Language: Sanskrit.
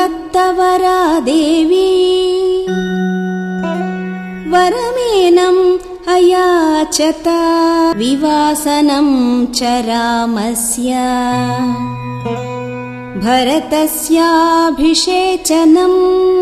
दत्तवरा देवी वरमेनम् अयाचता विवासनम् च रामस्य। भरतस्याभिषेचनम्